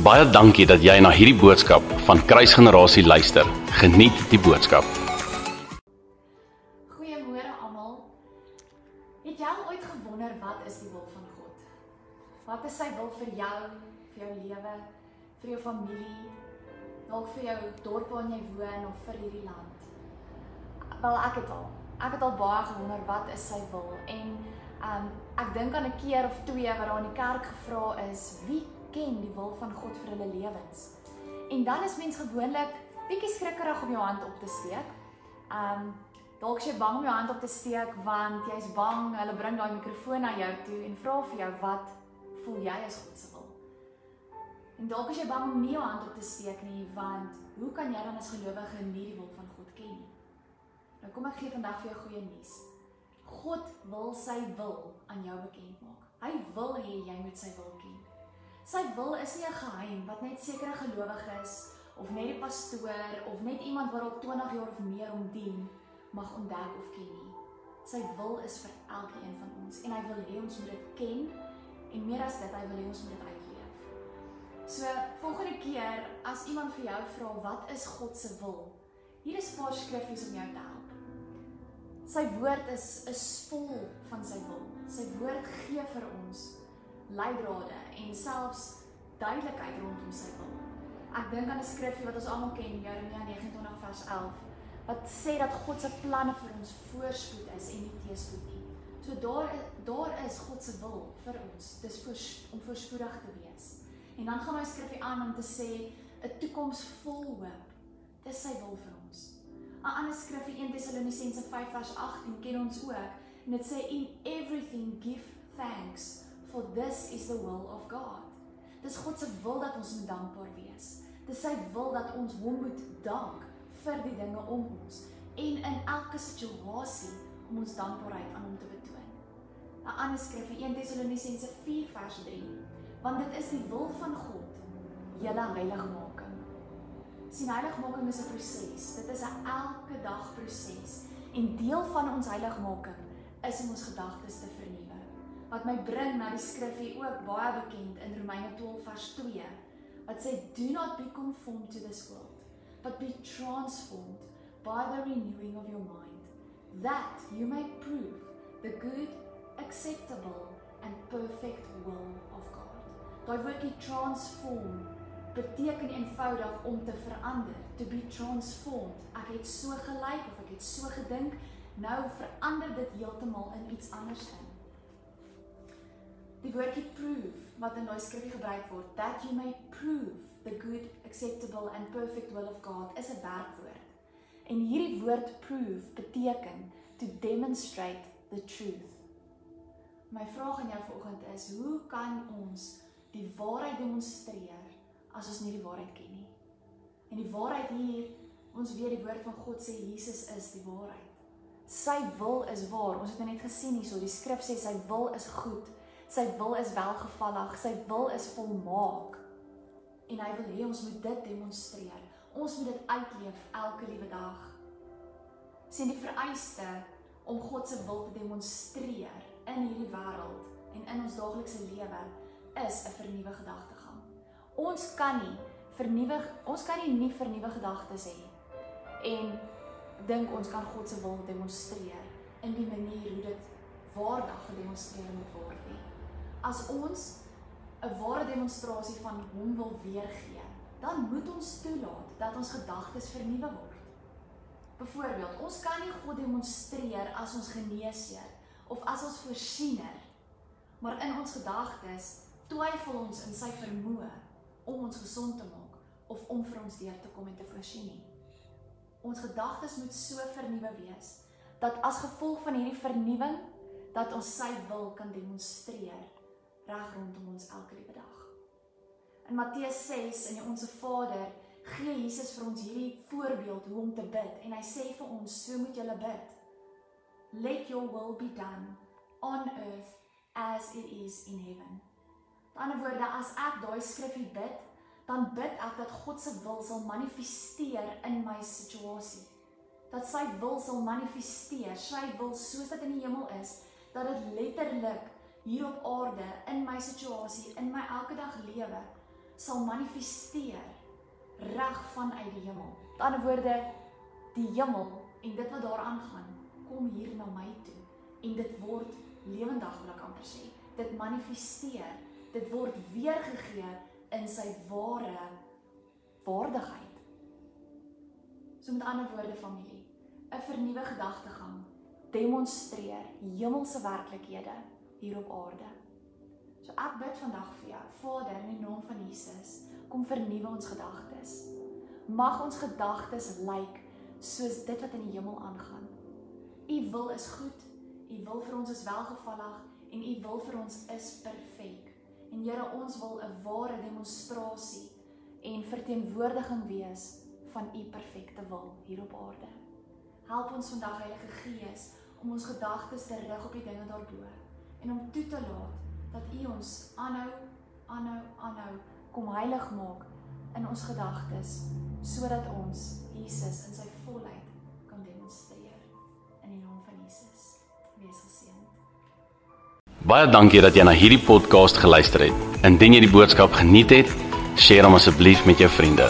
Baie dankie dat jy na hierdie boodskap van Kruisgenerasie luister. Geniet die boodskap. Goeiemôre almal. Het jy al ooit gewonder wat is die wil van God? Wat is sy wil vir jou, vir jou lewe, vir jou familie, dalk vir jou dorp waar jy woon of vir hierdie land? Wel ek het al. Ek het al baie gewonder wat is sy wil en um ek dink aan 'n keer of twee wat daar in die kerk gevra is, wie ken die wil van God vir hulle lewens? En dan is mens gewoonlik bietjie skrikkerig om jou hand op te steek. Um dalk jy bang om jou hand op te steek want jy's bang hulle bring daai mikrofoon na jou toe en vra vir jou wat voel jy is God se wil? En dalk is jy bang om nie jou hand op te steek nie want hoe kan jy dan as gelowige nie die wil van God ken nie? Nou kom ek gee vandag vir jou goeie nuus. God wil sy wil aan jou bekend maak. Hy wil hê jy moet sy wil ken. Sy wil is nie 'n geheim wat net sekere gelowiges of net die pastoor of net iemand wat al 20 jaar of meer om dien mag ontdek of ken nie. Sy wil is vir elkeen van ons en hy wil hê ons moet dit ken en meer as dit hy wil hê ons moet dit uitleef. So volgende keer as iemand vir jou vra wat is God se wil? Hier is 'n paar skriffies om jou te help. Sy woord is is vol van sy wil. Sy woord gee vir ons leidrade en selfs duidelikheid rondom sy wil. Ek dink aan 'n skrifgie wat ons almal ken, Jeremia 29 vers 11, wat sê dat God se planne vir ons voorspoed is en nie teëspoed nie. So daar daar is God se wil vir ons. Dis voor, om voorspoedig te wees. En dan gaan hy skrifgie aan om te sê 'n toekoms vol hoop. Dis sy wil vir ons. 'n Ander skrifgie 1 Tessalonisense 5 vers 18 ken ons ook en dit sê in everything give thanks for this is the will of God. Dis God se wil dat ons moet dankbaar wees. Dis sy wil dat ons hom moet dank vir die dinge om ons en in elke situasie om ons dankbaarheid aan hom te betoon. 'n Ander skrifgie 1 Tessalonisense 4 vers 3 want dit is die wil van God julle heiligmaking sien heiligmaking is 'n proses. Dit is 'n elke dag proses. En deel van ons heiligmaking is om ons gedagtes te vernuwe. Wat my bring na die skrif hier ook baie bekend in Romeine 12 vers 2 wat sê do not be conformed to this world but be transformed by the renewing of your mind that you may prove the good acceptable and perfect will of God. Daai woordjie transform beteken eenvoudig om te verander, to be transformed. Ek het so gelyk of ek het so gedink, nou verander dit heeltemal in iets anders in. Die woordjie prove wat in daai skrifgie gebruik word, that you may prove the good, acceptable and perfect will of God is 'n werkwoord. En hierdie woord prove beteken to demonstrate the truth. My vraag aan jou vanoggend is, hoe kan ons die waarheid demonstreer as ons nie die waarheid ken nie. En die waarheid hier, ons weet die woord van God sê Jesus is die waarheid. Sy wil is waar. Ons het nou net gesien hierso, die skrif sê sy wil is goed. Sy wil is welgevallig, sy wil is volmaak. En hy wil hê ons moet dit demonstreer. Ons moet dit uitleef elke liewe dag. Sien die vereiste om God se wil te demonstreer in hierdie wêreld en in ons daaglikse lewe is 'n vernuwe gedagte ons kan nie vernuwe ons kan nie nie vernuwe gedagtes hê en dink ons kan God se wil demonstreer in die manier hoe dit waardig gedemonstreer moet word nie. As ons 'n ware demonstrasie van hom wil weergee, dan moet ons toelaat dat ons gedagtes vernuwe word. Byvoorbeeld, ons kan nie God demonstreer as ons geneesheer of as ons voorsiener, maar in ons gedagtes twyfel ons in sy vermoë om ons gesond te maak of om vir ons deur te kom en te voorsien nie. Ons gedagtes moet so vernuwe wees dat as gevolg van hierdie vernuwing dat ons sy wil kan demonstreer reg rondom ons elke liewe dag. In Matteus 6 in die Onse Vader gee Jesus vir ons hierdie voorbeeld hoe om te bid en hy sê vir ons so moet jy bid. Let your will be done on earth as it is in heaven. Aan die woorde, as ek daai skrifgie bid, dan bid ek dat God se wil sal manifesteer in my situasie. Dat sy wil sal manifesteer, sy wil soos dit in die hemel is, dat dit letterlik hier op aarde in my situasie, in my elke dag lewe sal manifesteer reg vanuit die hemel. Met ander woorde, die hemel en dit wat daaraan gaan, kom hier na my toe en dit word lewendig wil ek amper sê. Dit manifesteer, dit word weergegee in sy ware waardigheid. So met ander woorde familie, 'n vernuwe gedagtegang demonstreer hemelse werklikhede hier op aarde. So ek bid vandag vir jou, Vader, in die naam van Jesus, kom vernuwe ons gedagtes. Mag ons gedagtes lyk soos dit wat in die hemel aangaan. U wil is goed. U wil vir ons is welgevallig en u wil vir ons is perfek. En Here, ons wil 'n ware demonstrasie en verteenwoordiging wees van u perfekte wil hier op aarde. Help ons vandag Heilige Gees om ons gedagtes te rig op die dinge daarbo en om toe te laat dat u ons aanhou, aanhou, aanhou kom heilig maak in ons gedagtes sodat ons Jesus in sy volheid kan demonstreer in die naam van Jesus. Wees geseënd. Baie dankie dat jy na hierdie podcast geluister het. Indien jy die boodskap geniet het, deel hom asseblief met jou vriende.